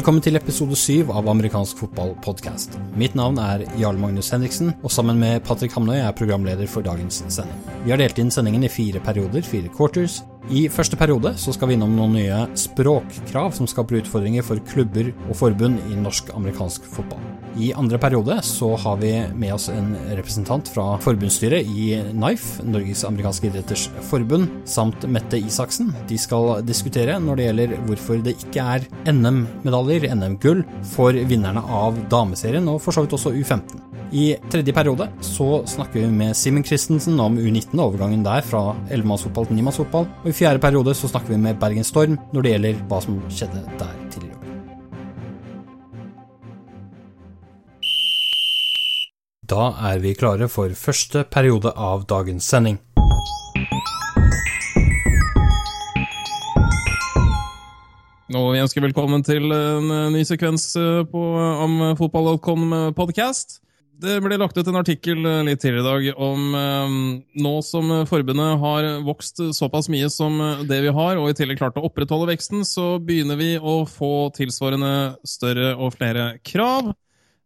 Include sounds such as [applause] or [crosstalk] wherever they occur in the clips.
Velkommen til episode syv av amerikansk fotballpodkast. Mitt navn er Jarl Magnus Henriksen, og sammen med Patrick Hamnøy er programleder for dagens sending. Vi har delt inn sendingen i fire perioder, fire quarters. I første periode så skal vi innom noen nye språkkrav som skaper utfordringer for klubber og forbund i norsk-amerikansk fotball. I andre periode så har vi med oss en representant fra forbundsstyret i NIFE, Norges amerikanske idretters forbund, samt Mette Isaksen. De skal diskutere når det gjelder hvorfor det ikke er NM-medaljer, NM-gull, for vinnerne av dameserien, og for så vidt også U15. I tredje periode så snakker vi med Simen Christensen om U19 og overgangen der fra ellemannsfotball til nimannsfotball. Og i fjerde periode så snakker vi med Bergen Storm når det gjelder hva som skjedde der tidligere. Da er vi klare for første periode av dagens sending. Og vi ønsker velkommen til en ny sekvens på amfotball.com podcast. Det ble lagt ut en artikkel litt tidligere i dag om nå som forbundet har vokst såpass mye som det vi har, og i tillegg klart å opprettholde veksten, så begynner vi å få tilsvarende større og flere krav.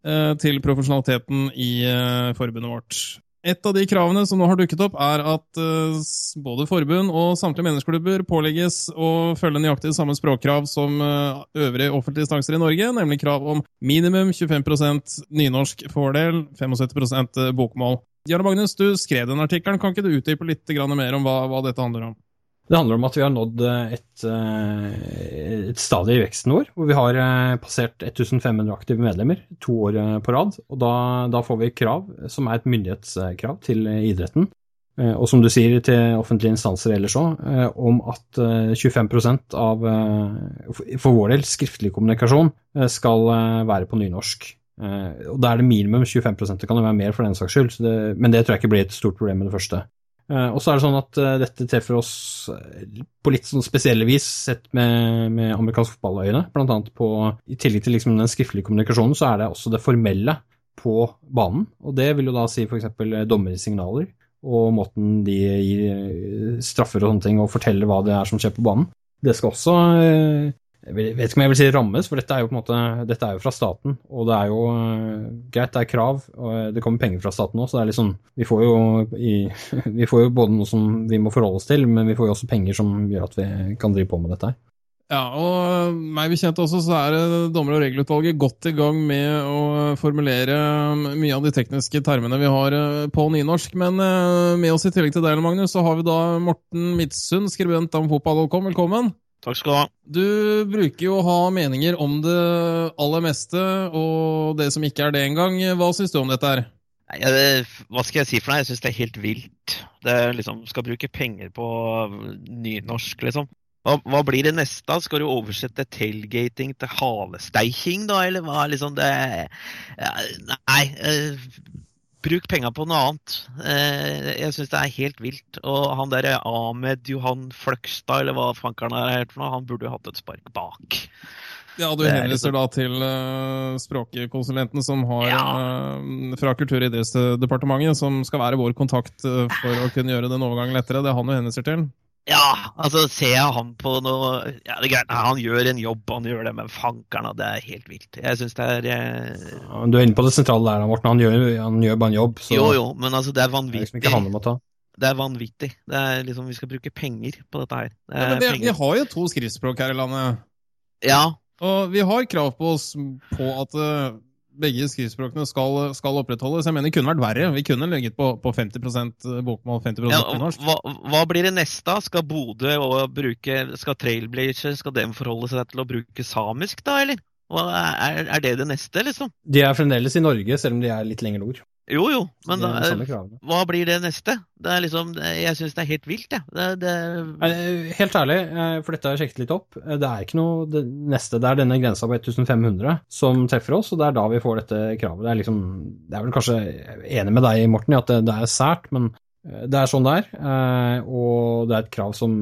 Eh, til profesjonaliteten i eh, forbundet vårt. Et av de kravene som nå har dukket opp, er at eh, både forbund og samtlige menneskeklubber pålegges å følge nøyaktig samme språkkrav som øvrige offentlige instanser i Norge, nemlig krav om minimum 25% nynorsk fordel, 75% bokmål. Jarle Magnus, du skrev den artikkelen. Kan ikke du utdype litt mer om hva dette handler om? Det handler om at vi har nådd eh, et, eh, et stadie i veksten vår, hvor vi har eh, passert 1500 aktive medlemmer to år på rad. og da, da, får vi krav som er et myndighetskrav til idretten. Og som du sier til offentlige instanser ellers òg, om at 25% av, for vår del, skriftlig kommunikasjon skal være på nynorsk. Og da er det minimum 25% det kan jo være mer for den saks skyld, det, men det tror jeg ikke blir et stort problem med det første. Eh, og så er det sånn at uh, dette treffer oss eh, på litt sånn spesielle vis sett med, med amerikansk fotballøyne. Blant annet på, i tillegg til liksom den skriftlige kommunikasjonen, så er det også det formelle på banen. Og det vil jo da si f.eks. dommersignaler og måten de gir straffer og sånne ting og forteller hva det er som skjer på banen. Det skal også jeg vet ikke om jeg vil si rammes, for dette er jo på en måte, dette er jo fra staten. Og det er jo uh, greit, det er krav, og det kommer penger fra staten òg, så det er liksom vi får, jo i, [laughs] vi får jo både noe som vi må forholde oss til, men vi får jo også penger som gjør at vi kan drive på med dette. Ja, og meg bekjent også så er dommer- og regelutvalget godt i gang med å formulere mye av de tekniske termene vi har eh, på nynorsk. Men eh, med oss i tillegg til deg, Magnus, så har vi da Morten Midtsund, skribent om fotball.com. Velkommen. Takk skal du ha. Du bruker jo å ha meninger om det aller meste, og det som ikke er det engang. Hva syns du om dette her? Ja, det, hva skal jeg si for deg? Jeg syns det er helt vilt. Det er liksom, Skal bruke penger på nynorsk, liksom. Hva, hva, blir det neste? da? Skal du oversette tailgating til halesteiking, da? Eller hva? Liksom det ja, Nei. Bruk penga på noe annet. Eh, jeg syns det er helt vilt. Og han derre Ahmed Johan Fløgstad, eller hva fankeren er helt for noe, han burde jo hatt et spark bak. Ja, du henviser liksom... da til uh, språkkonsulenten som har ja. uh, fra Kultur- og idrettsdepartementet, som skal være vår kontakt uh, for å [laughs] kunne gjøre den overgangen lettere. Det er han du henviser til? Ja, altså ser jeg han på noe Ja, det er greit, han gjør en jobb, han gjør det med fankeren, og det er helt vilt. Jeg syns det er eh... Du er inne på det sentrale der, Morten. Han gjør, han gjør bare en jobb. Så... Jo, jo, men altså, det er vanvittig. Det er liksom ikke. Det er vanvittig. Det er liksom, Vi skal bruke penger på dette her. Det ja, men vi, vi, har jo to skriftspråk her i landet. Ja. Og vi har krav på oss på at uh, begge skriftspråkene skal, skal, opprettholdes. Jeg mener det kunne vært verre. Vi kunne ligget på, på 50% bokmål, 50 ja, norsk. Hva, hva, blir det neste? Skal Bodø og bruke Skal Trailblazer skal de forholde seg til å bruke samisk, da, eller? Er, er, det det neste, liksom? De er fremdeles i Norge, selv om de er litt lenger nord. Jo, jo, men da, hva blir det neste? Det er liksom, jeg syns det er helt vilt, jeg. Det, det... Helt ærlig, eh, for dette har jeg sjekket litt opp. Eh, det er ikke noe det neste. Det er denne grensa på 1500 som treffer oss, og det er da vi får dette kravet. Det er liksom, det er vel kanskje enig med deg, Morten, i at det, det er sært, men Eh, Det er sånn det er, eh, og det er et krav som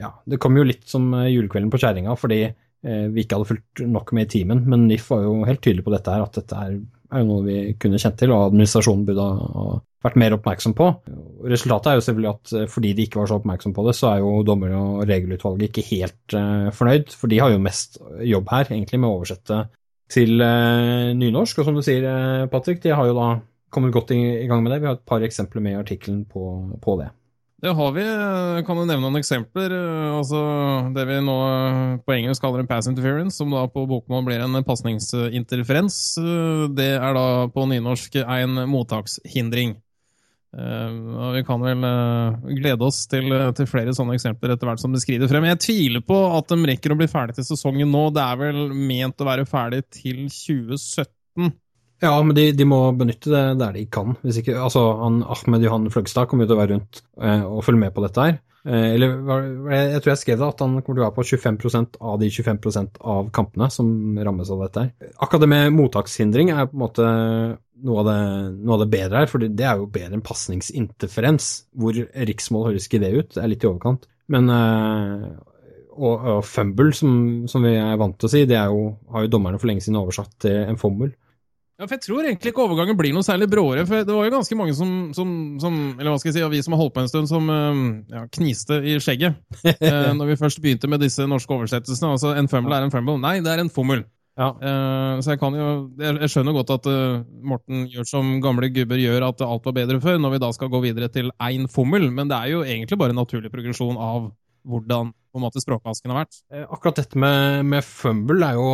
Ja, det kom jo litt som eh, julekvelden på kjerringa fordi eh, vi ikke hadde fulgt nok med i timen, men NIF var jo helt tydelig på dette her, at dette er, er jo noe vi kunne kjent til, og administrasjonen burde ha vært mer oppmerksom på. Resultatet er jo selvfølgelig at eh, fordi de ikke var så oppmerksom på det, så er jo dommer- og regelutvalget ikke helt eh, fornøyd, for de har jo mest jobb her, egentlig, med å oversette til eh, nynorsk. Og som du sier, Patrick, de har jo da kommet godt i, i gang med det. Vi har et par eksempler med i artikkelen på, på det. Det har vi. Kan jo nevne noen eksempler. Altså Det vi nå på engelsk kaller en pass interference, som da på bokmål blir en pasningsinterferens. Det er da på nynorsk en mottakshindring. Eh, og Vi kan vel eh, glede oss til, til flere sånne eksempler etter hvert som de skrider frem. Jeg tviler på at de rekker å bli ferdig til sesongen nå. Det er vel ment å være ferdig til 2017. Ja, men de, de må benytte det der de kan. Hvis ikke, altså, han, Ahmed Johan Fløgstad kommer jo til å være rundt eh, og følge med på dette her. Eh, eller jeg tror jeg skrev det, at han kommer til å være på 25% av de 25% av kampene som rammes av dette her. Akkurat det med mottakshindring er på en måte noe av det, noe av det bedre her, for det er jo bedre enn pasningsinterferens. Hvor riksmål høres ikke det ut, det er litt i overkant. Men eh, og, og fumble, som, som vi er vant til å si, det jo, har jo dommerne for lenge siden oversatt til en fommel. Ja, for Jeg tror egentlig ikke overgangen blir noe særlig bråere. for Det var jo ganske mange som, som, som eller hva skal jeg si, av vi som har holdt på en stund, som eh, ja, kniste i skjegget [laughs] eh, når vi først begynte med disse norske oversettelsene. altså En fumble er en fumble. Nei, det er en fommel. Ja. Eh, så jeg kan jo, jeg, jeg skjønner godt at uh, Morten gjør som gamle gubber gjør, at alt var bedre før, når vi da skal gå videre til én fommel. Men det er jo egentlig bare en naturlig progresjon av hvordan på en måte språkvasken har vært. Eh, Akkurat dette med, med fumble er jo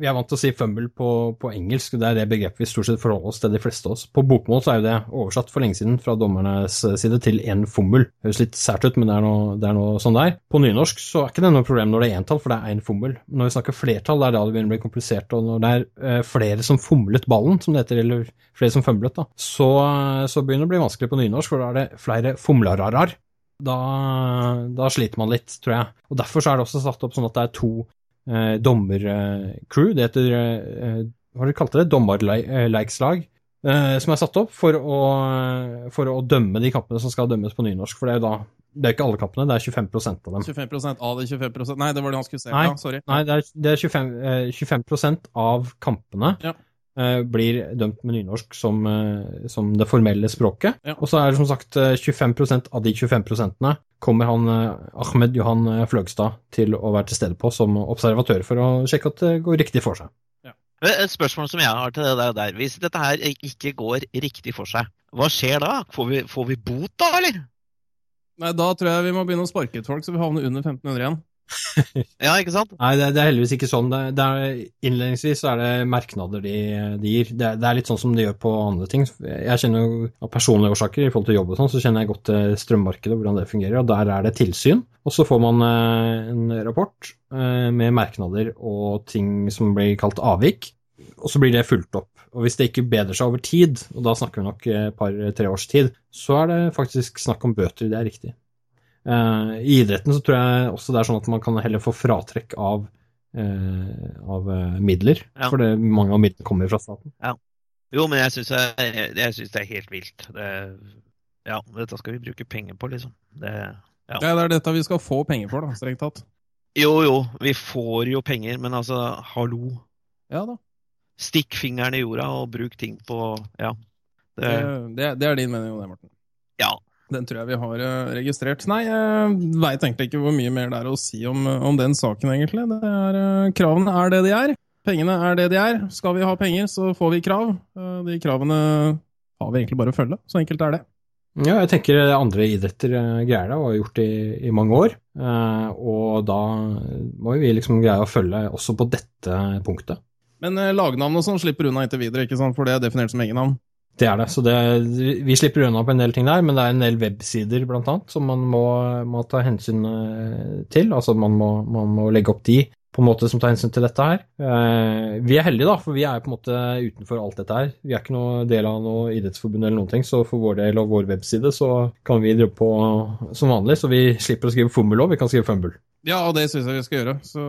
Vi er vant til å si fumble på, på engelsk, det er det begrepet vi stort sett forholder oss til, de fleste av oss. På bokmål så er jo det oversatt for lenge siden fra dommernes side til en fommel. Høres litt sært ut, men det er noe, det er noe sånn det er. På nynorsk så er ikke det noe problem når det er entall, for det er én fommel. Når vi snakker flertall, det er da det begynner å bli komplisert. Og når det er eh, flere som fomlet ballen, som det heter, eller flere som fumlet, da, så, så begynner det å bli vanskelig på nynorsk, for da er det flere fomlararar da, da sliter man litt, tror jeg. Og Derfor så er det også satt opp sånn at det er to eh, dommercrew. det heter eh, Hva har de kalt det? Dommerleikslag. Eh, som er satt opp for å, for å dømme de kampene som skal dømmes på nynorsk. For det er jo da Det er ikke alle kampene, det er 25% av dem. 25% av de 25% Nei, det var det han skulle se. Nei. Ja, sorry. Nei, det er, det er 25, eh, 25 av kampene Ja. Eh, blir dømt med nynorsk som, eh, som det formelle språket. Ja. Og så er det som sagt eh, 25% av de 25% kommer han eh, Ahmed Johan eh, Fløgstad til å være til stede på som observatør for å sjekke at det går riktig for seg. Et spørsmål som jeg har til deg der. Hvis dette her ikke går riktig for seg, hva skjer da? Får vi, får vi bot da, eller? Nei, Da tror jeg vi må begynne å sparke ut folk, så vi havner under 1500 igjen. [laughs] Ja, ikke sant? Nei, det, det er heldigvis ikke sånn. Det, det er, innledningsvis er det merknader de, de gir. Det, det er litt sånn som de gjør på andre ting. Jeg kjenner jo av personlige årsaker i forhold til jobb og sånn, så kjenner jeg godt til strømmarkedet og hvordan det fungerer, og der er det tilsyn. Og så får man eh, en rapport eh, med merknader og ting som blir kalt avvik, og så blir det fulgt opp. Og hvis det ikke bedrer seg over tid, og da snakker vi nok et par-tre års tid, så er det faktisk snakk om bøter, det er riktig. Eh, I idretten så tror jeg også det er sånn at man kan heller få fratrekk av, eh, av eh, midler, Ja. for det, mange av midlene kommer fra staten. Jo, men jeg syns det er helt vilt. Det, ja, dette skal vi bruke penger på, liksom. Det, Ja. Ja, Det er dette vi skal få penger for, da, strengt tatt. jo, jo, vi får jo penger, men altså, hallo. Ja da. Stikk fingeren i jorda og bruk ting på Ja. Det, Det, det, det er din mening om det, Morten. ja. Den tror jeg vi har eh, registrert. Nei, jeg veit egentlig ikke hvor mye mer det er å si om, om den saken, egentlig. Det er, eh, kravene er det de er. Pengene er det de er. Skal vi ha penger, så får vi krav. Eh, De kravene har vi egentlig bare å følge. Så enkelt er det. Ja, jeg tenker andre idretter eh, greier det, og har gjort det i, i mange år. Eh, og da må vi liksom greie å følge også på dette punktet. Men lagnavnet lagnavn og sånn slipper unna inntil videre, ikke sant? for det er definert som egennavn. Det er det. Så det, vi slipper unna på en del ting der, men det er en del websider blant annet som man må, må ta hensyn eh, til. Altså man må, man må legge opp de på en måte som tar hensyn til dette her. Eh, vi er heldige, da, for vi er på en måte utenfor alt dette her. Vi er ikke noe del av noe idrettsforbund eller noen ting, så for vår del og vår webside så kan vi drive på som vanlig. Så vi slipper å skrive fummel òg, vi kan skrive fumble. Ja, og det syns jeg vi skal gjøre, så,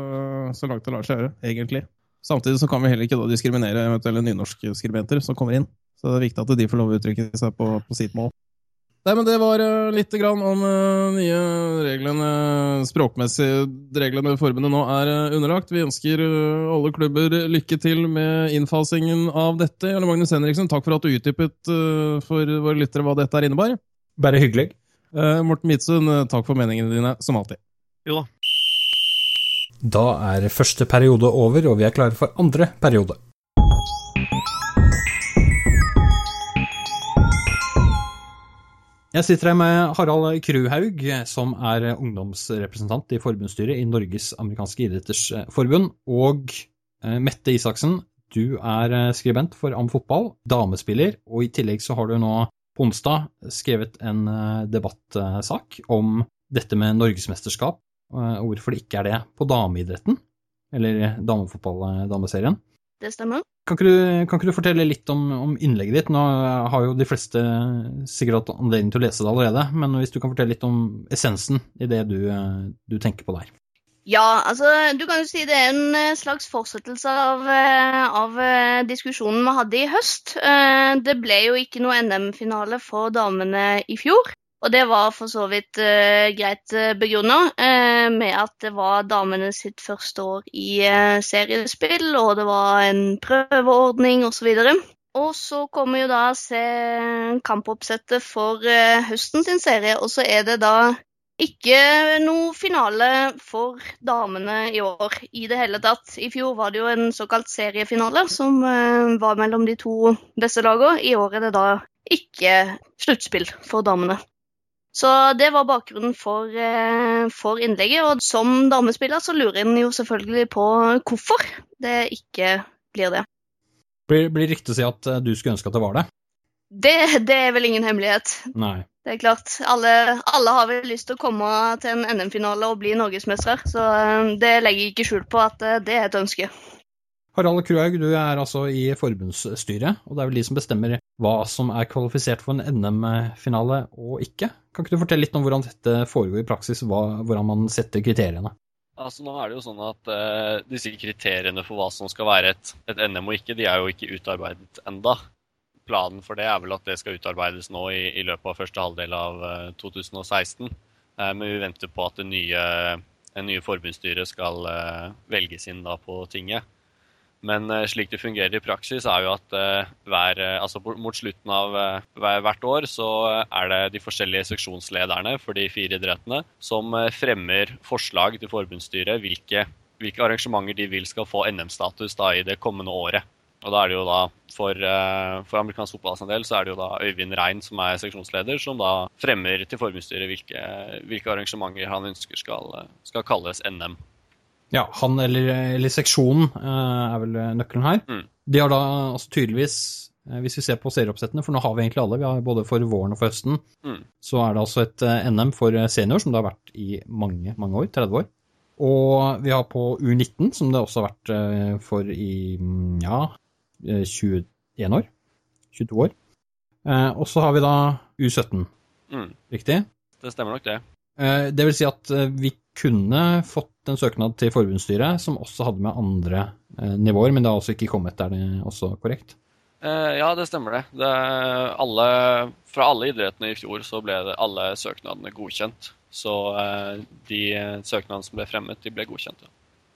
så langt det lar seg gjøre, egentlig. Samtidig så kan vi heller ikke da diskriminere eventuelle nynorskskribenter som kommer inn. Så det er viktig at de får lov å uttrykke seg på, på sitt mål. Nei, men Det var uh, litt grann om uh, nye reglene, språkmessige reglene forbundet nå er uh, underlagt. Vi ønsker alle klubber lykke til med innfasingen av dette. Jarle Magnus Henriksen, takk for at du utdypet for våre lyttere hva dette er innebar. Bare hyggelig. Morten Midtsund, takk for meningene dine, som alltid. Jo da. Er første periode over, og vi er klare for andre periode. Jeg sitter her med Harald Kruhaug, som er ungdomsrepresentant i forbundsstyret i Norges amerikanske idretters forbund, og eh, Mette Isaksen, du er eh, skribent for Am Fotball, damespiller, og i tillegg så har du nå på onsdag skrevet en eh, debattsak om dette med norgesmesterskap, og hvorfor det ikke er det på dameidretten, eller damefotball, dameserien. Det stemmer. Kan ikke, du, kan ikke du, fortelle litt om, om, innlegget ditt? Nå har jo de fleste sikkert hatt anledning til å lese det allerede, men hvis du kan fortelle litt om essensen i det du, du tenker på der? Ja, altså du kan jo si det er en eh, slags fortsettelse av, eh, av eh, diskusjonen vi hadde i høst. Det ble jo ikke noe NM-finale for damene i fjor. Og det var for så vidt uh, greit uh, begrunna uh, med at det var damene sitt første år i uh, seriespill, og det var en prøveordning osv. Og så kommer jo da se kampoppsettet for høsten sin serie, og så er det da ikke noe finale for damene i år i det hele tatt. I fjor var det jo en såkalt seriefinale som var mellom de to beste lagene. I år er det da ikke sluttspill for damene. Så det var bakgrunnen for, eh, for, innlegget. Og som damespiller så lurer en jo selvfølgelig på hvorfor det ikke blir det. Blir, blir det riktig å si at eh, du skulle ønske at det var det? Det, det er vel ingen hemmelighet. Nei. Det er klart, alle, alle har vel lyst til å komme til en NM-finale og bli norgesmestere, så eh, det legger jeg ikke skjul på at det er et ønske. Harald Kruhaug, du er altså i forbundsstyret, og det er vel de som bestemmer hva som er kvalifisert for en NM-finale og ikke. Kan ikke du fortelle litt om hvordan dette foregår i praksis, hva, hvordan man setter kriteriene? Altså Nå er det jo sånn at uh, disse kriteriene for hva som skal være et, et, NM og ikke, de er jo ikke utarbeidet enda. Planen for det er vel at det skal utarbeides nå i, i løpet av første halvdel av uh, 2016. Uh, men vi venter på at det nye, nye forbundsstyret skal eh, velges inn da på tinget. Men eh, slik det fungerer i praksis, er jo at eh, hver, eh, altså mot slutten av hvert år så er det de forskjellige seksjonslederne for de fire idrettene som fremmer forslag til forbundsstyret hvilke, hvilke arrangementer de vil skal få NM-status i det kommende året. Og da er det jo da, For, for amerikansk fotballs del så er det jo da Øyvind Rein som er seksjonsleder, som da fremmer til forbundsstyret hvilke, hvilke arrangementer han ønsker skal, skal kalles NM. Ja, han eller, eller seksjonen uh, er vel nøkkelen her. Mm. De har da altså tydeligvis, uh, hvis vi ser på serieoppsettene, for nå har vi egentlig alle, vi har både for våren og for høsten, mm. så er det altså et eh, NM for senior, som det har vært i mange, mange år, 30 år. Og vi har på U19, som det også har vært for i mm, ja, 21 år. 22 år. og så har vi da U17. Mm. Riktig? Det stemmer nok, det. Det vil si at vi kunne fått en søknad til forbundsstyret som også hadde med andre eh, nivåer, men det har altså ikke kommet. Er det også korrekt? Eh, ja, det stemmer det. det alle, fra alle idrettene i fjor så ble alle søknadene godkjent. Så eh, de søknadene som ble fremmet, de ble godkjent. Ja.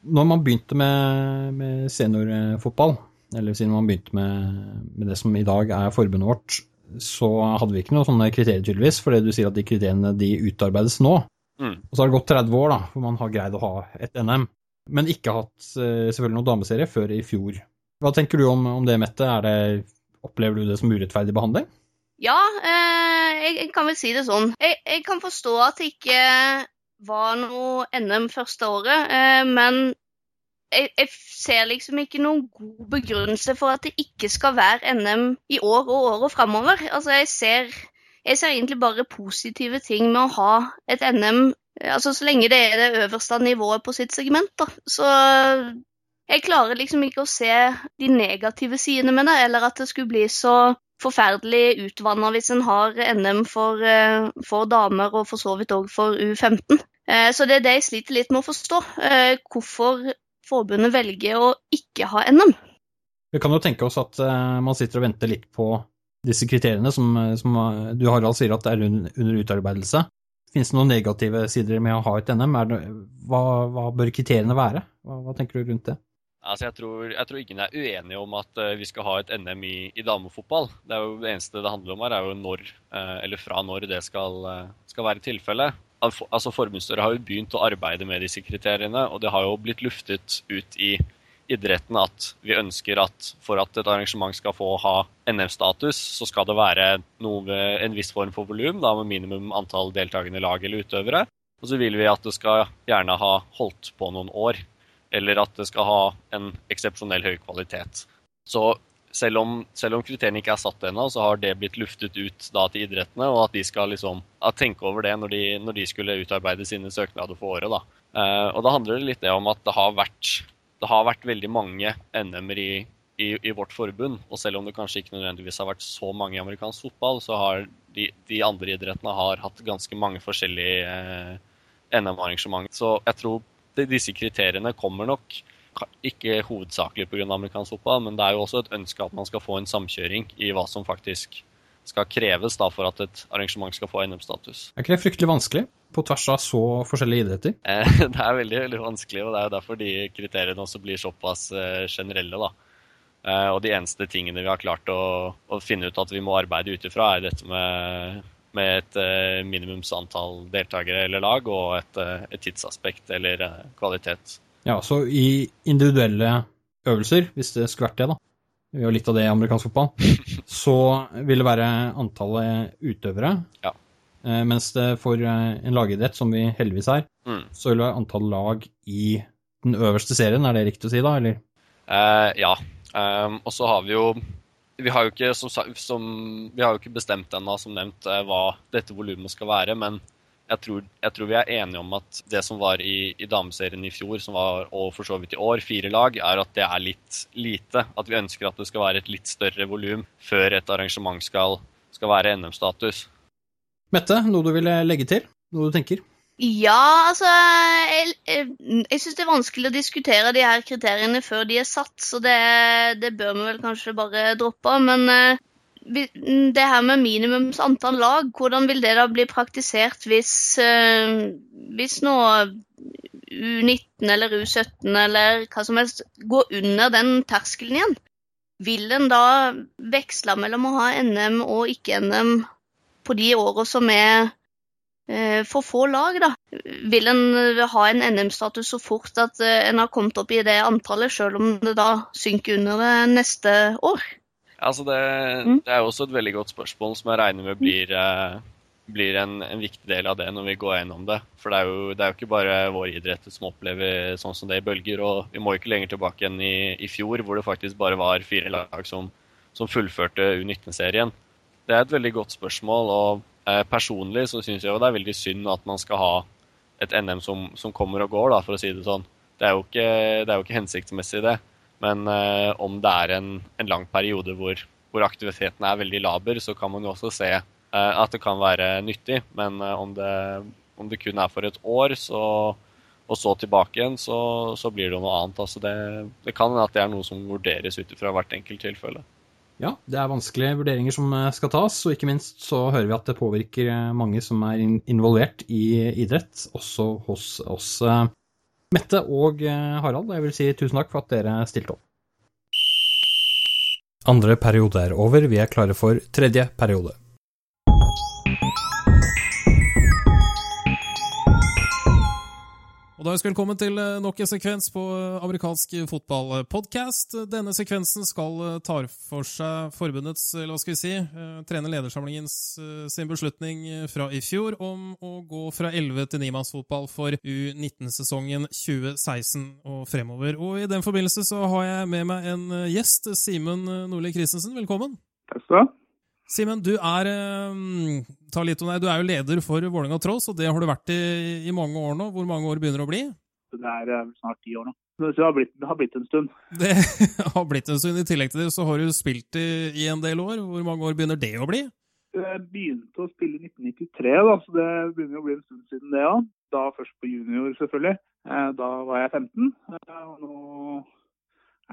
Når man begynte med, med seniorfotball, eller siden man begynte med, med, det som i dag er forbundet vårt, så hadde vi ikke noen sånne kriterier, tydeligvis. For det du sier at de kriteriene de utarbeides nå. Mm. Og så har det gått 30 år, da, hvor man har greid å ha et NM. Men ikke hatt eh, selvfølgelig noen dameserie før i fjor. Hva tenker du om, om det, Mette? Det, opplever du det som urettferdig behandling? Ja, eh, jeg, jeg, kan vel si det sånn. Jeg, jeg, kan forstå at det ikke var noe NM første året, eh, men jeg, jeg, ser liksom ikke noen god begrunnelse for at det ikke skal være NM i år og året framover. Altså, jeg ser jeg ser egentlig bare positive ting med å ha et NM altså så lenge det er det øverste nivået på sitt segment. da. Så jeg klarer liksom ikke å se de negative sidene med det, eller at det skulle bli så forferdelig utvanna hvis en har NM for, eh, for, damer, og for så vidt òg for U15. Eh, så det er det jeg sliter litt med å forstå. Eh, hvorfor forbundet velger å ikke ha NM. Vi kan jo tenke oss at man sitter og venter litt på disse kriteriene som, som du Harald sier at er under, utarbeidelse. Finnes det noen negative sider med å ha et NM? Det, hva, hva, bør kriteriene være? Hva, hva, tenker du rundt det? Altså, jeg, tror, jeg tror ingen er uenige om at uh, vi skal ha et NM i, i, damefotball. Det det eneste det handler om her, er jo når, uh, eller fra når det skal, skal være tilfellet. Altså, Forbundsstyret har jo begynt å arbeide med disse kriteriene, og det har jo blitt luftet ut i idretten at vi ønsker at for at et arrangement skal få ha NM-status, så skal det være noe, en viss form for volum, med minimum antall deltakende lag eller utøvere. Og så vil vi at det skal gjerne ha holdt på noen år eller at det skal ha en eksepsjonell høy kvalitet. Så selv om, selv om, kriteriene ikke er satt ennå, så har det blitt luftet ut da til idrettene, og at de skal liksom tenke over det når de, når de, skulle utarbeide sine søknader for året. Da. Eh, og da handler det litt om at det har vært, det har vært veldig mange NM-er i, i, i, vårt forbund. Og selv om det kanskje ikke nødvendigvis har vært så mange i amerikansk fotball, så har de, de andre idrettene har hatt ganske mange forskjellige eh, NM-arrangement. Så jeg tror disse kriteriene kommer nok ikke hovedsakelig pga. amerikansk fotball, men det er jo også et ønske at man skal få en samkjøring i hva som faktisk skal kreves da, for at et arrangement skal få NM-status. Er ikke det fryktelig vanskelig, på tvers av så forskjellige idretter? Eh, [laughs] det er veldig veldig vanskelig, og det er jo derfor de kriteriene også blir såpass eh, generelle. da. Eh, og de eneste tingene vi har klart å, å finne ut at vi må arbeide ut ifra, er dette med med et minimumsantall deltakere eller lag og et, et tidsaspekt eller kvalitet. Ja, så i individuelle øvelser, hvis det skulle vært det, da, vi har litt av det i amerikansk fotball, [laughs] så vil det være antallet utøvere. Ja. Mens det for en lagidrett, som vi heldigvis er, mm. så vil det være antall lag i den øverste serien, er det riktig å si da, eller? ja. Um, og så har vi jo vi har jo ikke, som, som, vi har jo ikke bestemt ennå, som nevnt, eh, hva dette volumet skal være. Men jeg tror, jeg tror, vi er enige om at det som var i, i, dameserien i fjor, som var, og for så vidt i år, fire lag, er at det er litt lite. At vi ønsker at det skal være et litt større volum før et arrangement skal, skal være NM-status. Mette, noe du vil legge til? Noe du tenker? Ja, altså Jeg, jeg, jeg syns det er vanskelig å diskutere de her kriteriene før de er satt, så det, det bør vi vel kanskje bare droppe. Men uh, det her med minimums antall lag, hvordan vil det da bli praktisert hvis, uh, hvis nå U19 eller U17 eller hva som helst går under den terskelen igjen? Vil en da veksle mellom å ha NM og ikke-NM på de åra som er Eh, for få lag, da. Vil en eh, ha en NM-status så fort at eh, en har kommet opp i det antallet, selv om det da synker under det neste år? Altså det, mm. det, er også et veldig godt spørsmål som jeg regner med blir, blir en, en, viktig del av det når vi går gjennom det. For det er jo, det er jo ikke bare våre idretter som opplever sånn som det i bølger. Og vi må ikke lenger tilbake enn i, i fjor, hvor det faktisk bare var fire lag som, som fullførte U19-serien. Det er et veldig godt spørsmål. og Eh, personlig så syns jeg jo det er veldig synd at man skal ha et NM som, som kommer og går, da, for å si det sånn. Det er jo ikke, det er jo ikke hensiktsmessig, det. Men eh, om det er en, en lang periode hvor, hvor, aktiviteten er veldig laber, så kan man jo også se eh, at det kan være nyttig. Men eh, om det, om, det, kun er for et år, så, og så tilbake igjen, så, så blir det noe annet. Altså det, det kan hende at det er noe som vurderes ut ifra hvert enkelt tilfelle. Ja, det er vanskelige vurderinger som eh, skal tas, og ikke minst så hører vi at det påvirker eh, mange som er involvert i idrett, også hos oss. Eh, Mette og Harald, jeg vil si tusen takk for at dere stilte opp. Andre periode er over, vi er klare for tredje periode. Og da ønsker velkommen til eh, nok en sekvens på eh, amerikansk fotballpodkast. Denne sekvensen skal eh, ta for seg forbundets, eller hva skal vi si, trener ledersamlingens sin beslutning fra i fjor om å gå fra 11 til 9-mannsfotball for U19-sesongen 2016 og fremover. Og i den forbindelse så har jeg med meg en gjest, Simen Nordli Christensen. Velkommen. Takk skal du ha. Simen, du er eh, ta litt om deg. Du er jo leder for Vålerenga Trolls, og det har du vært i, i, mange år nå. Hvor mange år begynner det å bli? Det er eh, snart ti år nå. Så det har, blitt, det har blitt en stund. Det [laughs] har blitt en stund. I tillegg til det så har du spilt i, i en del år. Hvor mange år begynner det å bli? Jeg begynte å spille i 1993, da, så det begynner å bli en stund siden det òg. Da først på junior, selvfølgelig. Eh, da var jeg 15. Og nå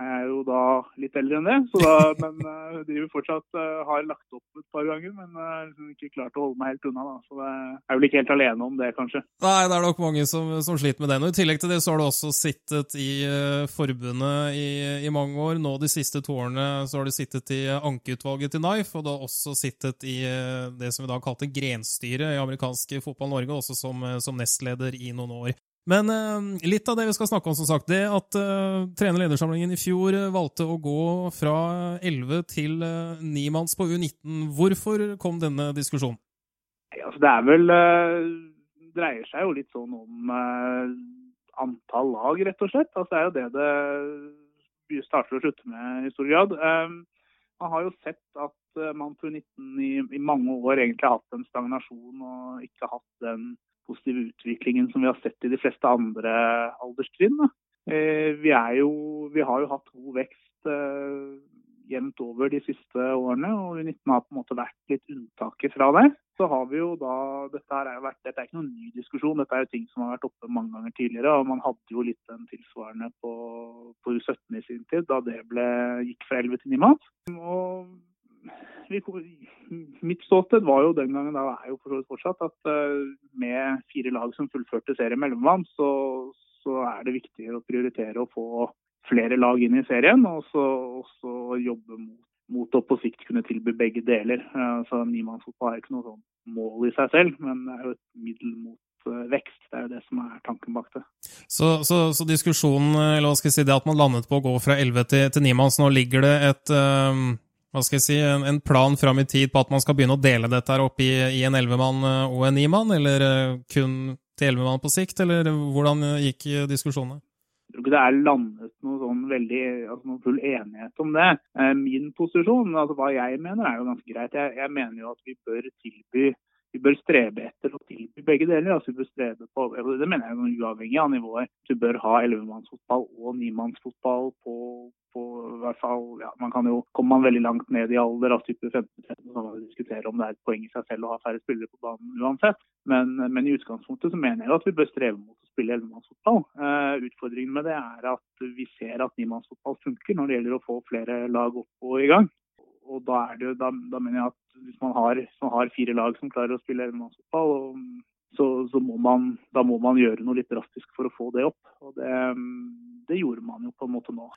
er jo da litt eldre enn det, så da, [laughs] men uh, driver fortsatt uh, har lagt opp et par ganger, men uh, liksom ikke klart å holde meg helt unna. da, Så det er vel ikke helt alene om det, kanskje. Nei, det er nok mange som, som sliter med det. Og I tillegg til det så har du også sittet i uh, forbundet i, i, mange år. Nå de siste to årene så har du sittet i ankeutvalget til NIFE, og du har også sittet i det som vi da kalte grenstyret i amerikansk fotball Norge, også som, som nestleder i noen år. Men uh, litt av det vi skal snakke om, som sagt, det at uh, trener-ledersamlingen i fjor uh, valgte å gå fra 11 til uh, 9 manns på U19. Hvorfor kom denne diskusjonen? Ja, altså, det er vel dreier seg jo litt sånn om antall lag, rett og slett. Altså, det er jo det det starter og slutter med i stor grad. man har jo sett at man på U19 i, i mange år egentlig har hatt en stagnasjon og ikke hatt den positive utviklingen som vi har sett i de fleste andre alderstrinn. Eh, vi, vi, har jo hatt god vekst eh, jevnt over de siste årene, og U19 har på en måte vært litt unntaket fra det. Så har vi jo da, Dette, er, vært, dette er ikke noen ny diskusjon, dette er jo ting som har vært oppe mange ganger tidligere. og Man hadde jo litt den tilsvarende på, på U17 i sin tid, da det ble, gikk fra 11 til 9 mat. Og mitt ståsted var jo den gangen, da er jo fortsatt, at uh, med fire lag som fullførte serien mellomvann, så, så, er det viktig å prioritere å få flere lag inn i serien. Og så jobbe mot, mot, å på sikt kunne tilby begge deler. Uh, så Nimannsfotball er ikke noe sånn mål i seg selv, men det er jo et middel mot eh, vekst. Det er jo det som er tanken bak det. Så, så, så diskusjonen, eller hva skal jeg si, det at man landet på å gå fra 11 til, til 9 manns, nå ligger det et hva skal jeg si, en, en, plan fram i tid på at man skal begynne å dele dette her opp i, i en ellevemann eh, og en nimann, eller eh, kun til ellevemann på sikt, eller hvordan gikk diskusjonene? Jeg tror ikke det er landet noe sånn veldig, altså noen full enighet om det. Eh, min posisjon, altså hva jeg mener, er jo ganske greit. Jeg, jeg mener jo at vi bør tilby vi bør strebe etter å tilby begge deler. altså vi bør strebe på, Det mener jeg er uavhengig av nivået. Du bør ha ellevemannsfotball og nimannsfotball på, på hvert fall, ja, man kan jo, Kommer man veldig langt ned i alder, av type 15-13, så kan man diskutere om det er et poeng i seg selv å ha færre spillere på banen uansett. Men, men i utgangspunktet så mener jeg at vi bør streve mot å spille ellevemannsfotball. Uh, utfordringen med det er at vi ser at nimannsfotball funker når det gjelder å få flere lag opp og i gang og da, det, da, da, mener jeg at hvis man har, hvis man har fire lag som klarer å spille ellemannsfotball, så, så må man, da må man gjøre noe litt drastisk for å få det opp. Og det, det gjorde man jo på en måte nå.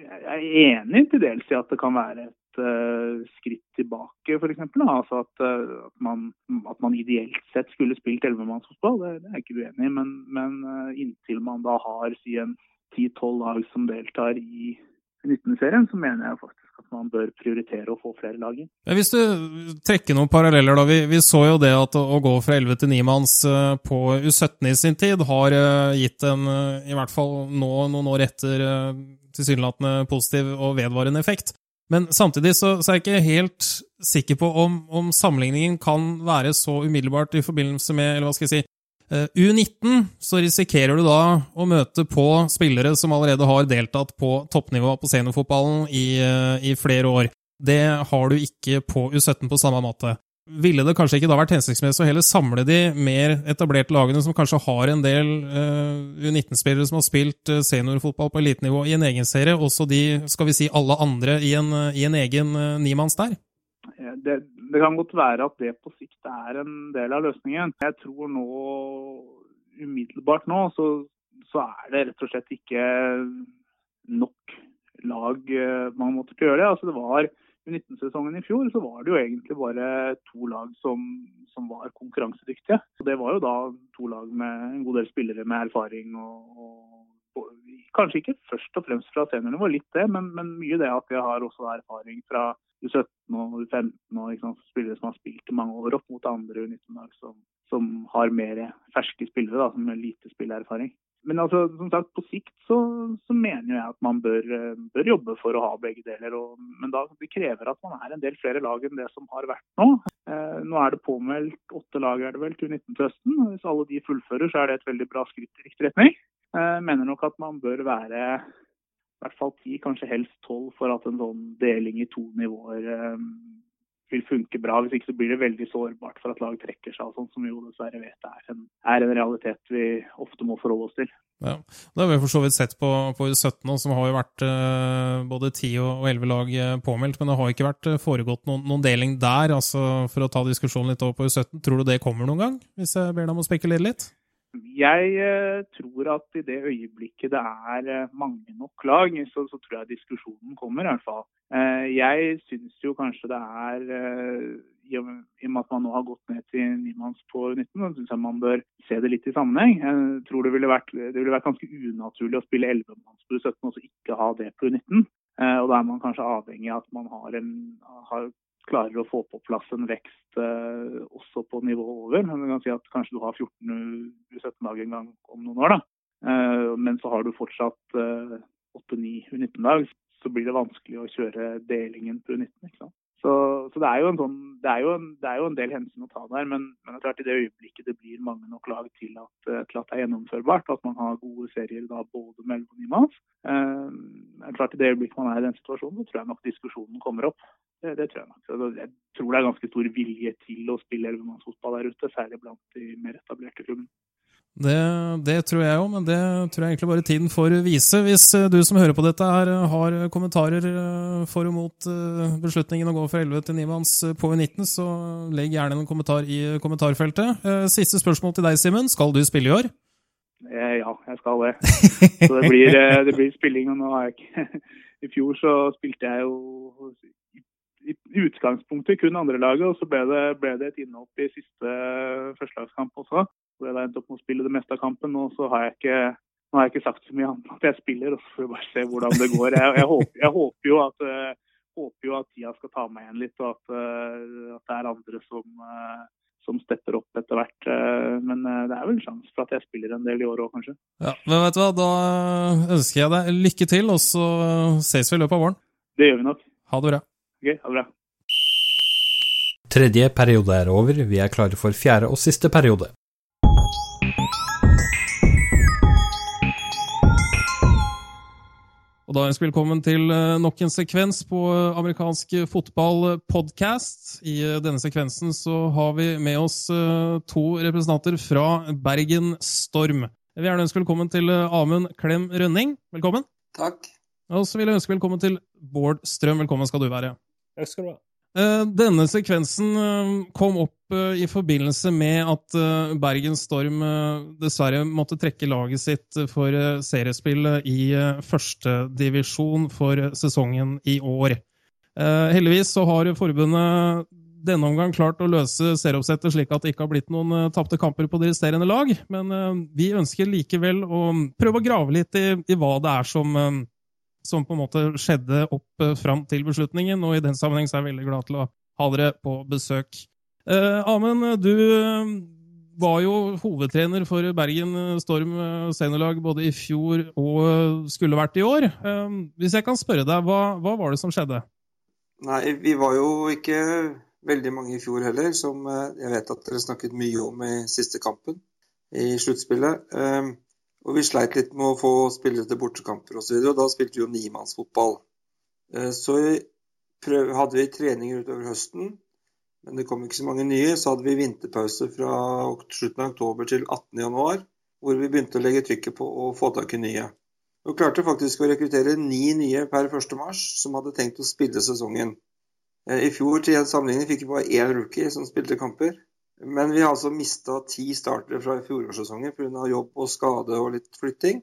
Jeg er enig til dels i at det kan være et uh, skritt tilbake, f.eks. Altså at, uh, at, man, at man ideelt sett skulle spilt ellevemannsfotball, det, det er jeg ikke uenig i. Men, men uh, inntil man da har si en ti-tolv lag som deltar i 19-serien, så mener jeg faktisk at man bør prioritere å få flere lag inn. Hvis du trekker noen paralleller, da. Vi, vi, så jo det at å, gå fra 11 til 9-manns uh, på U17 i sin tid har uh, gitt en, uh, i hvert fall nå noen år etter, tilsynelatende positiv og vedvarende effekt. Men samtidig så, så, er jeg ikke helt sikker på om, om sammenligningen kan være så umiddelbart i forbindelse med eller hva skal jeg si, Eh, U19 så risikerer du da å møte på spillere som allerede har deltatt på toppnivå på seniorfotballen i, eh, i flere år. Det har du ikke på U17 på samme måte. Ville det kanskje ikke da vært hensiktsmessig å heller samle de mer etablerte lagene som kanskje har en del uh, U19-spillere som har spilt seniorfotball på elitenivå i en egen serie, også de, skal vi si, alle andre i en, i en egen nimanns der? Det, det kan godt være at det på sikt er en del av løsningen. Jeg tror nå, umiddelbart nå, så, så er det rett og slett ikke nok lag eh, man måtte gjøre det. Altså det var i 19-sesongen i fjor så var det jo egentlig bare to lag som, som var konkurransedyktige. Det var jo da to lag med en god del spillere med erfaring og, og Kanskje ikke først og fremst fra seniornivå, litt det, men, men mye det at jeg har også erfaring fra U17 og U15 og sant, spillere som har spilt i mange år opp mot andre U19-lag som, som, har mer ferske spillere, da, som har lite spillerfaring. Men altså, som sagt, på sikt så, så mener jeg at man bør, bør, jobbe for å ha begge deler. Og, men da, det krever at man er en del flere lag enn det som har vært nå. Eh, nå er det påmeldt åtte lag er det vel til U19 til høsten. Hvis alle de fullfører, så er det et veldig bra skritt i riktig retning. Jeg eh, mener nok at man bør være i hvert fall ti, kanskje helst tolv, for at en sånn deling i to nivåer eh, vil funke bra. Hvis ikke så blir det veldig sårbart for at lag trekker seg, og sånn som vi jo dessverre vet er en, er en realitet vi ofte må forholde oss til. Ja, Det har vi for så vidt sett på, på U17, som har jo vært eh, både 10 og 11 lag eh, påmeldt. Men det har ikke vært eh, foregått noen, noen, deling der. altså For å ta diskusjonen litt over på U17, tror du det kommer noen gang? Hvis jeg ber deg om å spekulere litt? Jeg eh, tror at i det øyeblikket det er eh, mange nok lag, så, så, tror jeg diskusjonen kommer, i hvert fall. Eh, jeg syns jo kanskje det er i og med at man nå har gått ned til nimanns på 19, så syns jeg man bør se det litt i sammenheng. Jeg tror det ville vært, det ville vært ganske unaturlig å spille 11-manns på 17 og ikke ha det på 19. Og da er man kanskje avhengig av at man har, en, har klarer å få på plass en vekst eh, også på nivået over. Vi kan si at kanskje du har 14 U17-lag en gang om noen år. da. Eh, men så har du fortsatt eh, 8-9 U19-lag. Så blir det vanskelig å kjøre delingen på U19. ikke sant? Så, så det, er sånn, det, er en, det, er jo en, del hensyn å ta der, men, men det er klart i det øyeblikket det blir mange nok lag til at, eh, til at det er gjennomførbart, at man har gode serier da både med 11 og 9 manns, eh, klart i det øyeblikket man er i den situasjonen, så tror jeg nok diskusjonen kommer opp. Det, det tror jeg nok. Så jeg tror det er ganske stor vilje til å spille 11-mannsfotball der ute, særlig blant de mer etablerte klubbene. Det, det, tror jeg òg, men det tror jeg egentlig bare tiden får vise. Hvis eh, du som hører på dette her har kommentarer eh, for og mot eh, beslutningen å gå fra 11 til 9 manns på U19, så legg gjerne en kommentar i kommentarfeltet. Siste spørsmål til deg, Simen. Skal du spille i år? Ja, jeg skal det. [laughs] Så det blir, det blir spilling. og nå har jeg ikke... [laughs] I fjor så spilte jeg jo i utgangspunktet kun andrelaget, og så ble det, ble det et innhopp i siste førstelagskamp også hvor jeg endte opp med å spille det meste av kampen. Og så har jeg ikke, har jeg ikke sagt så mye annet at jeg spiller, og så får vi bare se hvordan det går. Jeg, jeg, håper, jeg håper, jo at, uh, håper, jo at, tida skal ta meg igjen litt, og at, uh, at det er andre som, uh, som stepper opp etter hvert. Men det er vel sjanse for at jeg spiller en del i år òg, kanskje. Ja, men vet du hva, Da ønsker jeg deg lykke til, og så ses vi i løpet av våren. Det gjør vi nok. Ha det bra. Ok, ha det bra. Tredje periode er over, vi er klare for fjerde og siste periode. Og da ønsker vi velkommen til eh, nok en sekvens på eh, amerikansk fotballpodkast. I eh, denne sekvensen så har vi med oss to representanter fra Bergen Storm. Jeg vil gjerne ønske velkommen til Amund Klem Rønning. Velkommen. Takk. Og så vil jeg ønske velkommen til Bård Strøm. Velkommen skal du være. Takk skal du ha. Eh, denne sekvensen eh, kom opp eh, i forbindelse med at Bergen Storm dessverre måtte trekke laget sitt for seriespillet i førstedivisjon for sesongen i år. Heldigvis så har forbundet denne omgang klart å løse serieoppsettet slik at det ikke har blitt noen tapte kamper på de resterende lag, men vi ønsker likevel å prøve å grave litt i, i hva det er som som på en måte skjedde opp eh, fram til beslutningen. Og i den sammenheng så er jeg veldig glad til å ha dere på besøk. Eh, Amund, du eh, var jo hovedtrener for Bergen Storm seniorlag både i fjor og skulle vært i år. Hvis jeg kan spørre deg, hva, hva, var det som skjedde? Nei, vi var jo ikke veldig mange i fjor heller, som jeg vet at dere snakket mye om i siste kampen i sluttspillet. Og vi sleit litt med å få spillere til bortekamper osv. Da spilte vi jo nimannsfotball. Eh, så hadde vi treninger utover høsten, men det kom ikke så mange nye. Så hadde vi vinterpause fra slutten av oktober til 18.1, hvor vi begynte å legge trykket på å få tak i nye. Og klarte faktisk å rekruttere ni nye per 1.3 som hadde tenkt å spille sesongen. Eh, I fjor til sammenligning fikk vi bare én rookie som spilte kamper. Men vi har altså mista ti startere fra fjorårssesongen pga. jobb og skade og litt flytting.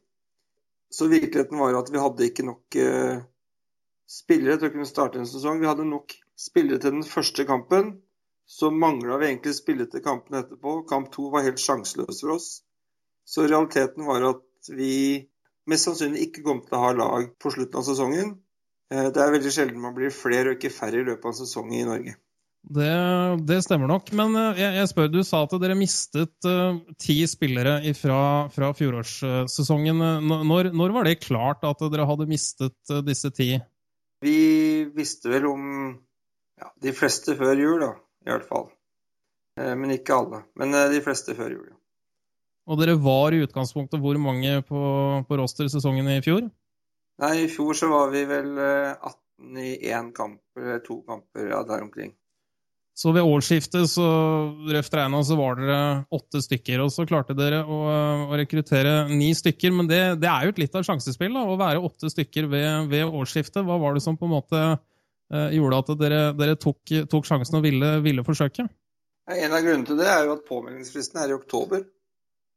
Så virkeligheten var at vi hadde ikke nok uh, spillere til å kunne starte en sesong. Vi hadde nok spillere til den første kampen. Så mangla vi egentlig spillere til kampen etterpå. Kamp to var helt sjanseløs for oss. Så realiteten var at vi mest sannsynlig ikke kom til å ha lag på slutten av sesongen. Uh, det er veldig sjelden man blir flere og ikke færre i løpet av en sesong i Norge. Det, det, stemmer nok. Men eh, jeg, jeg, spør, du sa at dere mistet uh, ti spillere fra, fra fjorårssesongen. Når, når, var det klart at dere hadde mistet uh, disse ti? Vi visste vel om ja, de fleste før jul, da, i hvert fall. Eh, men ikke alle. Men eh, de fleste før jul. Ja. Og dere var i utgangspunktet hvor mange på, på roster-sesongen i fjor? Nei, I fjor så var vi vel 18 i én kamp, eller to kamper, ja, der omkring. Så ved årsskiftet, så røft regna, så var dere åtte stykker. Og så klarte dere å, å rekruttere ni stykker. Men det, det, er jo et litt av sjansespill, da, å være åtte stykker ved, ved, årsskiftet. Hva var det som på en måte eh, gjorde at dere, dere tok, tok, sjansen og ville, ville forsøke? En av grunnene til det er jo at påmeldingsfristen er i oktober.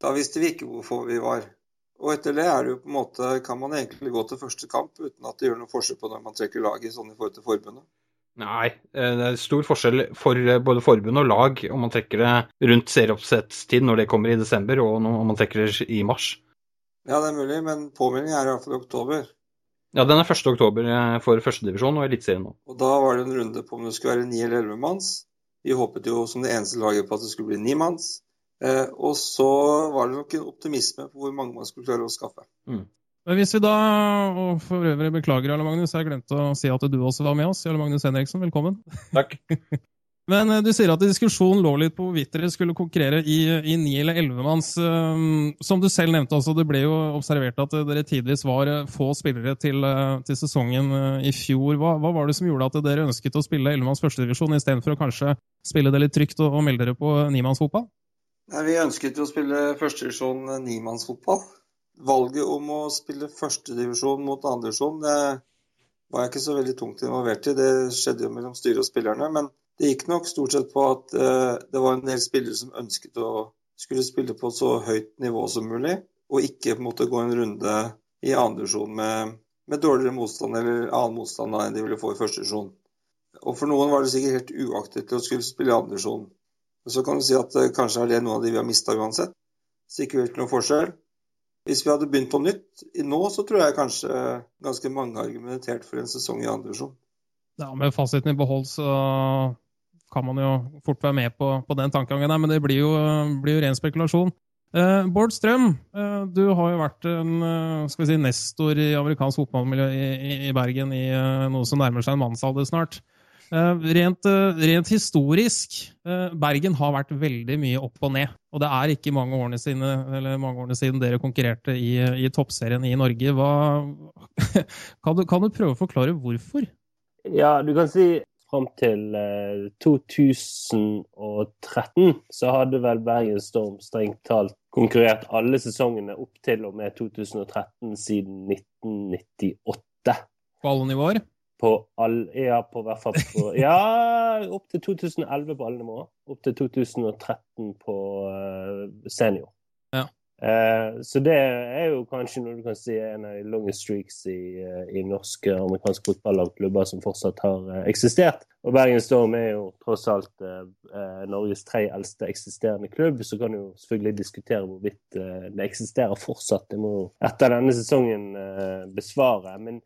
Da visste vi ikke hvor få vi var. Og etter det er det jo på en måte, kan man egentlig gå til første kamp uten at det gjør noe forskjell på når man trekker laget sånn i forhold til forbundet. Nei, eh, det er stor forskjell for eh, både forbund og lag om man trekker det rundt serieoppsettstid når det kommer i desember, og om man trekker det i mars. Ja, det er mulig, men påmeldingen er i hvert fall i oktober. Ja, den er 1. oktober eh, for førstedivisjon og eliteserien nå. Og da var det en runde på om det skulle være ni eller elleve manns. Vi håpet jo som det eneste laget på at det skulle bli ni manns. Eh, og så var det nok en optimisme på hvor mange man skulle klare å skaffe. Mm. Hvis vi da, og for øvrig beklager, Jarle Magnus, jeg glemte å si at du også var med oss. Jarle Magnus Henriksen, velkommen. Takk. [laughs] Men eh, du sier at diskusjonen lå litt på hvorvidt dere skulle konkurrere i, i ni eller ellevemanns. Um, som du selv nevnte, også, det ble jo observert at dere tidvis var eh, få spillere til, til sesongen i fjor. Hva, hva, var det som gjorde at dere ønsket å spille ellevemanns førstedivisjon istedenfor å kanskje spille det litt trygt og, og melde dere på nimannsfotball? Vi ønsket jo å spille førstedivisjon nimannsfotball valget om å spille førstedivisjon mot andredivisjon, var jeg ikke så veldig tungt involvert i. Det skjedde jo mellom styret og spillerne. Men det gikk nok stort sett på at uh, det var en del spillere som ønsket å skulle spille på så høyt nivå som mulig, og ikke måtte gå en runde i andredivisjon med, med dårligere motstand eller annen motstand enn de ville få i førstedivisjon. Og for noen var det sikkert helt uaktet til å skulle spille i andredivisjon. Så kan du si at uh, kanskje er det noen av de vi har mista uansett. Så ikke virkelig noen forskjell. Hvis vi hadde begynt på nytt nå, så tror jeg kanskje ganske mange har argumentert for en sesong i andre divisjon. Ja, med fasiten i behold så kan man jo fort være med på, på den tankegangen, men det blir jo, blir jo ren spekulasjon. Eh, Bård Strøm, eh, du har jo vært en uh, skal vi si, nestor i amerikansk fotballmiljø i, i, i Bergen i noe som nærmer seg en mannsalder snart. Eh, rent, eh, rent, historisk, eh, Bergen har vært veldig mye opp og ned. Og det er ikke mange årene siden, mange årene siden dere konkurrerte i, i toppserien i Norge. Hva, [laughs] kan, du, kan, du, prøve å forklare hvorfor? Ja, du kan si fram til 2013 så hadde vel Bergen Storm strengt talt konkurrert alle sesongene opp til og med 2013 siden 1998. På alle nivåer? På all, ja, på hvert fall på [laughs] Ja, opp til 2011 på alle nivåer. Opp til 2013 på uh, senior. Ja. Uh, så det er jo kanskje noe du kan si er en av de longest streaks i, uh, i norske amerikanske fotballagklubber som fortsatt har eksistert. Og Bergen Storm er jo tross alt Norges tre eldste eksisterende klubb. Så kan du jo selvfølgelig diskutere hvorvidt det eksisterer fortsatt. Det må etter denne sesongen besvare. men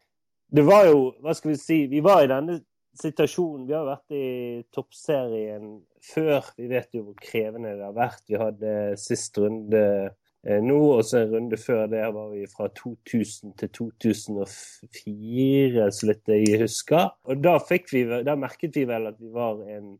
det var jo Hva skal vi si? Vi var i denne situasjonen. Vi har vært i toppserien før. Vi vet jo hvor krevende det har vært. Vi hadde sist runde eh, nå, og så en runde før det var vi fra 2000 til 2004, så litt jeg husker. Og da, vi, da merket vi vel at vi var en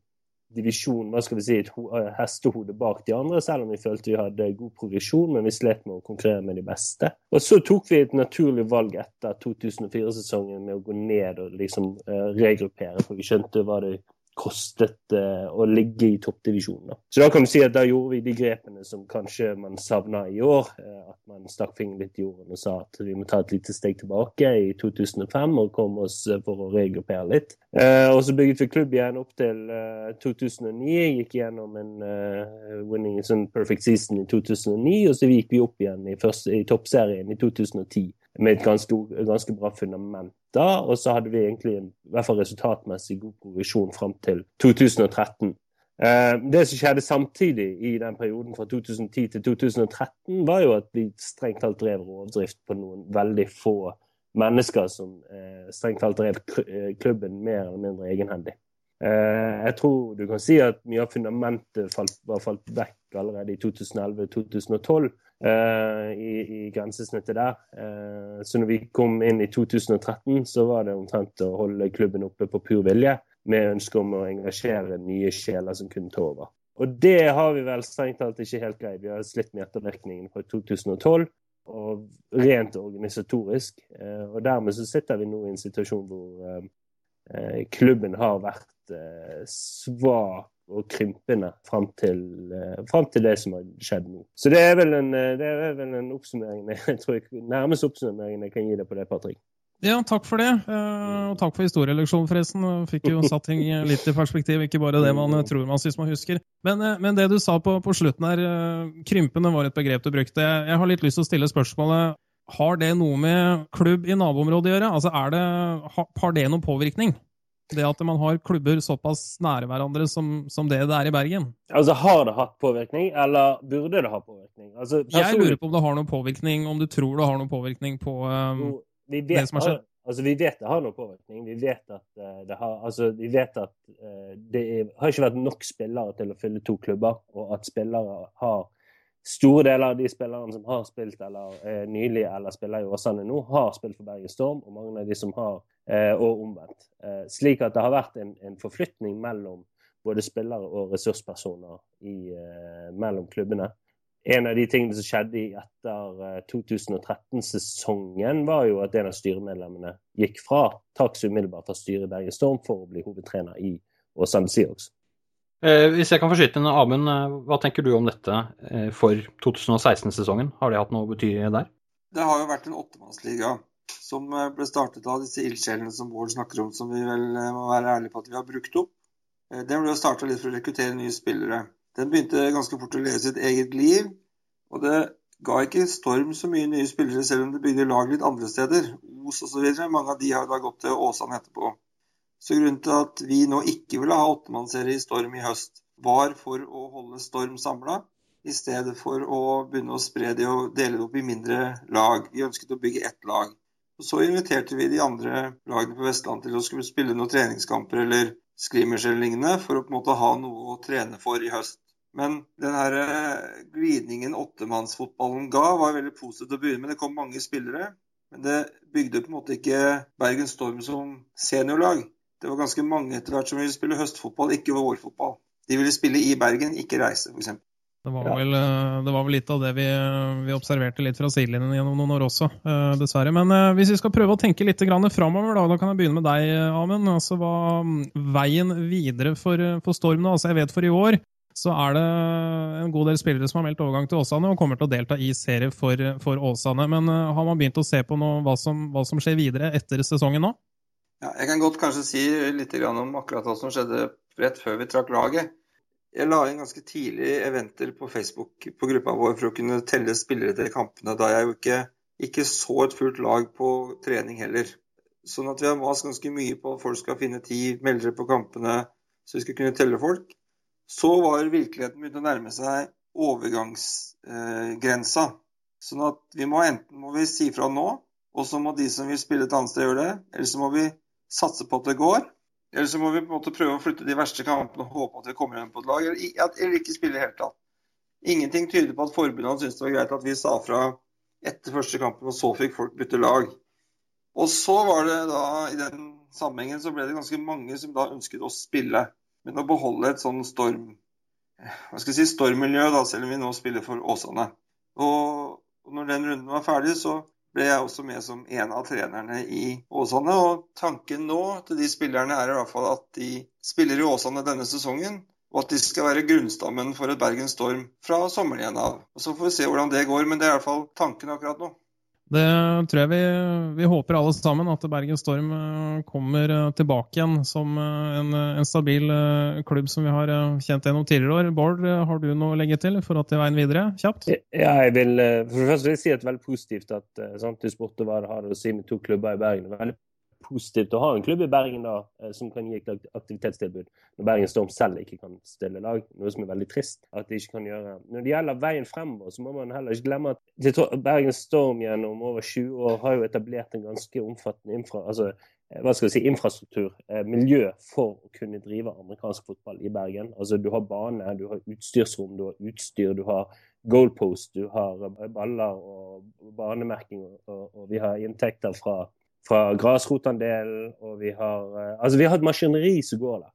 divisjon, hva skal vi si, et eh, hestehode bak de andre, selv om vi følte vi hadde god progresjon, men vi slet med å konkurrere med de beste. Og så tok vi et naturlig valg etter 2004-sesongen med å gå ned og liksom uh, regruppere, for vi skjønte hva det kostet uh, å ligge i toppdivisjonen. Så da kan du si at da gjorde vi de grepene som kanskje man savna i år. Uh, at man stakk fingeren litt i jorden og sa at vi må ta et lite steg tilbake i 2005 og komme oss uh, for å regruppere litt. og så bygget vi klubb igjen opp til 2009. Gikk gjennom en winning sånn perfect season i 2009, og så gikk vi opp igjen i, første, i toppserien i 2010 med et ganske, ganske bra fundament da. Og så hadde vi egentlig en, i hvert fall resultatmessig god progresjon fram til 2013. Eh, det som skjedde samtidig i den perioden fra 2010 til 2013, var jo at vi strengt talt drev rovdrift på noen veldig få mennesker som eh, strengt talt drev eh, klubben mer eller mindre egenhendig. Jeg tror du kan si at mye av fundamentet falt, var falt vekk allerede i 2011-2012. Uh, i, i, grensesnittet der. Uh, så når vi kom inn i 2013, så var det omtrent å holde klubben oppe på pur vilje, med ønske om å engasjere nye sjeler som kunne ta over. Og det har vi vel strengt talt ikke helt greid. Vi har slitt med ettervirkningene fra 2012, og rent organisatorisk. Og dermed så sitter vi nå i en situasjon hvor klubben har vært svak og krympende fram til, eh, frem til det som har skjedd nå. Så det er vel en, eh, det er vel en oppsummering [laughs] jeg tror jeg, nærmest oppsummeringen jeg kan gi deg på det, Patrick. Ja, takk for det. Eh, og takk for historieleksjonen, forresten. Fikk jo satt ting [laughs] litt i perspektiv, ikke bare det man tror man syns man husker. Men, eh, men, det du sa på, på slutten her, eh, krympende var et begrep du brukte. Jeg har litt lyst til å stille spørsmålet har det noe med klubb i naboområdet å gjøre? Altså, det, har det noen påvirkning? Det at man har klubber såpass nære hverandre som, som, det det er i Bergen? Altså, Har det hatt påvirkning, eller burde det ha påvirkning? Altså. Jeg lurer på om det har noen påvirkning, om du tror det har noen påvirkning på um, jo, vet, det som har skjedd? Altså, vi vet det har noen påvirkning. Vi vet at, uh, det, har, altså, vi vet at uh, det er, har ikke vært nok spillere til å fylle to klubber, og at spillere har Store deler av de spillerne som har spilt eller uh, nylig eller spiller i Åsane nå, har spilt for Bergen Storm, og mange av de som har, og omvendt. slik at det har vært en, en forflytning mellom både spillere og ressurspersoner i, mellom klubbene en av de tingene som skjedde etter 2013-sesongen, eh, var jo at en av styremedlemmene gikk fra taks umiddelbart av styret i Bergen Storm for å bli hovedtrener i Åsane Seahawks. Eh, hvis jeg kan få skyte inn, Amund, eh, hva tenker du om dette eh, for 2016-sesongen? Har det hatt noe å bety der? Det har jo vært en åttemannsliga som eh, ble startet av disse ildsjelene som Bård snakker om, som vi vel må være ærlige på at vi har brukt opp. Den ble starta litt for å rekruttere nye spillere. Den begynte ganske fort å leve sitt eget liv. Og det ga ikke Storm så mye nye spillere, selv om det bygde lag litt andre steder. Os osv. Mange av de har da gått til Åsane etterpå. Så grunnen til at vi nå ikke ville ha åttemannsserie i Storm i høst, var for å holde Storm samla, i stedet for å begynne å spre det og dele det opp i mindre lag. Vi ønsket å bygge ett lag. Så inviterte vi de andre lagene på Vestlandet til å skulle spille noen treningskamper eller scrimmers eller lignende, for å på en måte ha noe å trene for i høst. Men den her eh, glidningen åttemannsfotballen ga, var veldig positivt å begynne med. Det kom mange spillere. Men det bygde på en måte ikke Bergen Storm som seniorlag. Det var ganske mange etter hvert som ville spille høstfotball, ikke vårfotball. De ville spille i Bergen, ikke reise, f.eks. Det var, vel, eh, det var vel litt av det vi, vi observerte litt fra sidelinjen gjennom noen år også, eh, dessverre. Men hvis vi skal prøve å tenke litt framover, da, da kan jeg begynne med deg, Amund. Altså, hva veien videre for, for Storm nå? Altså, jeg vet for i år så er det en god del spillere som har meldt overgang til Åsane og kommer til å delta i serie for, for Åsane. Men har man begynt å se på noe, hva, som, hva, som, skjer videre etter sesongen nå? Ja, jeg kan godt kanskje si litt om akkurat hva som skjedde rett før vi trakk laget. Jeg la inn ganske tidlig eventer på Facebook på gruppa vår for å kunne telle spillere til kampene, da jeg jo ikke, ikke så et fullt lag på trening heller. Sånn at vi har mast ganske mye på at folk skal finne tid, melde på kampene, så vi skal kunne telle folk. Så var virkeligheten begynt å nærme seg overgangsgrensa. Sånn at vi må enten må vi si fra nå, og så må de som vil spille et annet sted, gjøre det. Eller så må vi satse på at det går. Eller så må vi på en måte prøve å flytte de verste kampene og håpe at vi kommer igjen på et lag. Eller, ikke spille i det hele tatt. Ingenting tyder på at forbundet syntes det var greit at vi sa fra etter første kampen, og så fikk folk bytte lag. Og så var det da, i den sammenhengen, så ble det ganske mange som da ønsket å spille. Men å beholde et sånn storm hva skal jeg si, stormmiljø, da, selv om vi nå spiller for Åsane. Og når den runden var ferdig, så ble jeg også med som en av trenerne i Åsane. Og tanken nå til de spillerne er i hvert fall at de spiller i Åsane denne sesongen. Og at de skal være grunnstammen for et Bergen Storm fra sommeren igjen av. Og Så får vi se hvordan det går, men det er i hvert fall tanken akkurat nå. Det tror jeg vi, vi, håper alle sammen, at Bergen Storm eh, kommer eh, tilbake igjen som eh, en, en stabil klubb som vi har kjent gjennom tidligere år. Bård, har du noe å legge til for det er veien videre? Kjapt? Ja, jeg vil, for det første si at det er veldig positivt at sant, du spurte hva det har å si med to klubber i Bergen. Er veldig positivt å ha en klubb i Bergen da, eh, som kan gi et aktivitetstilbud, når Bergen Storm selv ikke kan stille lag. Noe som er veldig trist at de ikke kan gjøre. Når det gjelder veien fremover, så må man heller ikke glemme at Bergen Storm gjennom over 20 år har jo etablert en ganske omfattende infra, altså, eh, hva skal si, infrastruktur, eh, miljø, for å kunne drive amerikansk fotball i Bergen. Altså, du har bane, du har utstyrsrom, du har utstyr, du har goalpost, du har baller og banemerking, og, og vi har inntekter fra fra grasrotandelen, og vi har eh, Altså, vi har et maskineri som går der.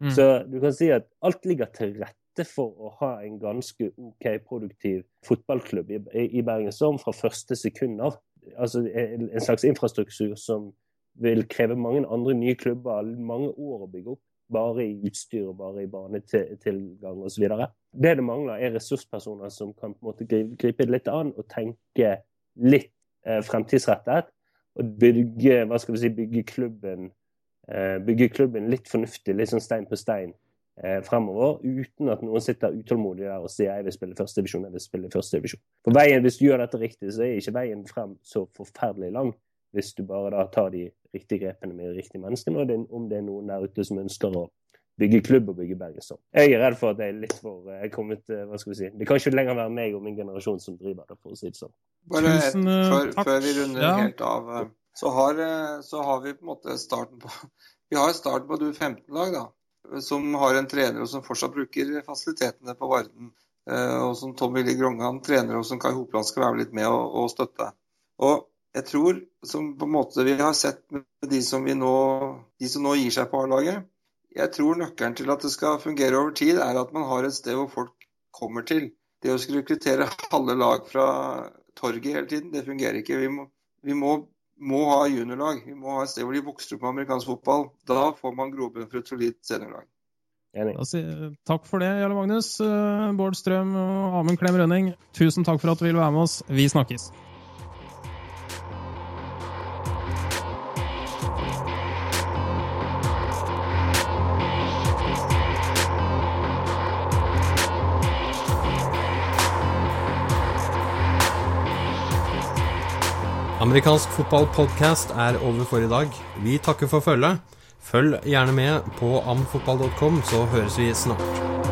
Mm. Så du kan si at alt ligger til rette for å ha en ganske OK produktiv fotballklubb i, i Bergen Storm fra første sekund av. Altså en slags infrastruktur som vil kreve mange andre nye klubber mange år å bygge opp. bare i utstyr og bare i banetilgang osv. Det det mangler, er ressurspersoner som kan på en måte gripe det litt an og tenke litt eh, fremtidsrettet. Og bygge, hva skal vi si, bygge klubben, eh, bygge klubben litt fornuftig, litt sånn stein på stein eh, fremover, uten at noen sitter utålmodig der og sier jeg vil spille førstedivisjon, jeg vil spille førstedivisjon. For veien, Hvis du gjør dette riktig, så er ikke veien frem så forferdelig lang hvis du bare da tar de riktige grepene med de riktige menneskene, og det, om det er noen der ute som ønsker å bygge klubb og bygge Bergenstorm. Jeg er redd for at jeg er litt for jeg er kommet, eh, hva skal vi si, Det kan ikke lenger være meg og min generasjon som driver det, for å si det sånn. Bare et, eh, før, før vi runder Ja. helt av, eh, så har, eh, så har vi på en måte starten på [laughs] Vi har starten på et U15-lag, da. Som har en trener og som fortsatt bruker fasilitetene på Varden. Og som Tom Willy Grongan trener, og som Kai Hopland skal være litt med og, og støtte. Og jeg tror, som på en måte vi har sett med de som, vi nå, de som nå gir seg på A-laget, jeg tror nøkkelen til at det skal fungere over tid, er at man har et sted hvor folk kommer til. Det å skulle rekruttere halve lag fra torget hele tiden, det fungerer ikke. Vi må, vi må, må ha juniorlag. Vi må ha et sted hvor de vokser opp med amerikansk fotball. Da får man grobunn for et solid seniorlag. Enig. Sier- takk for det, Jarle Magnus, eh, Bård Strøm og Amund Klem Rønning. Tusen takk for at du ville være med oss. Vi snakkes. Amerikansk fotballpodkast er over for i dag. Vi takker for følget. Følg gjerne med på amfotball.com, så høres vi snart.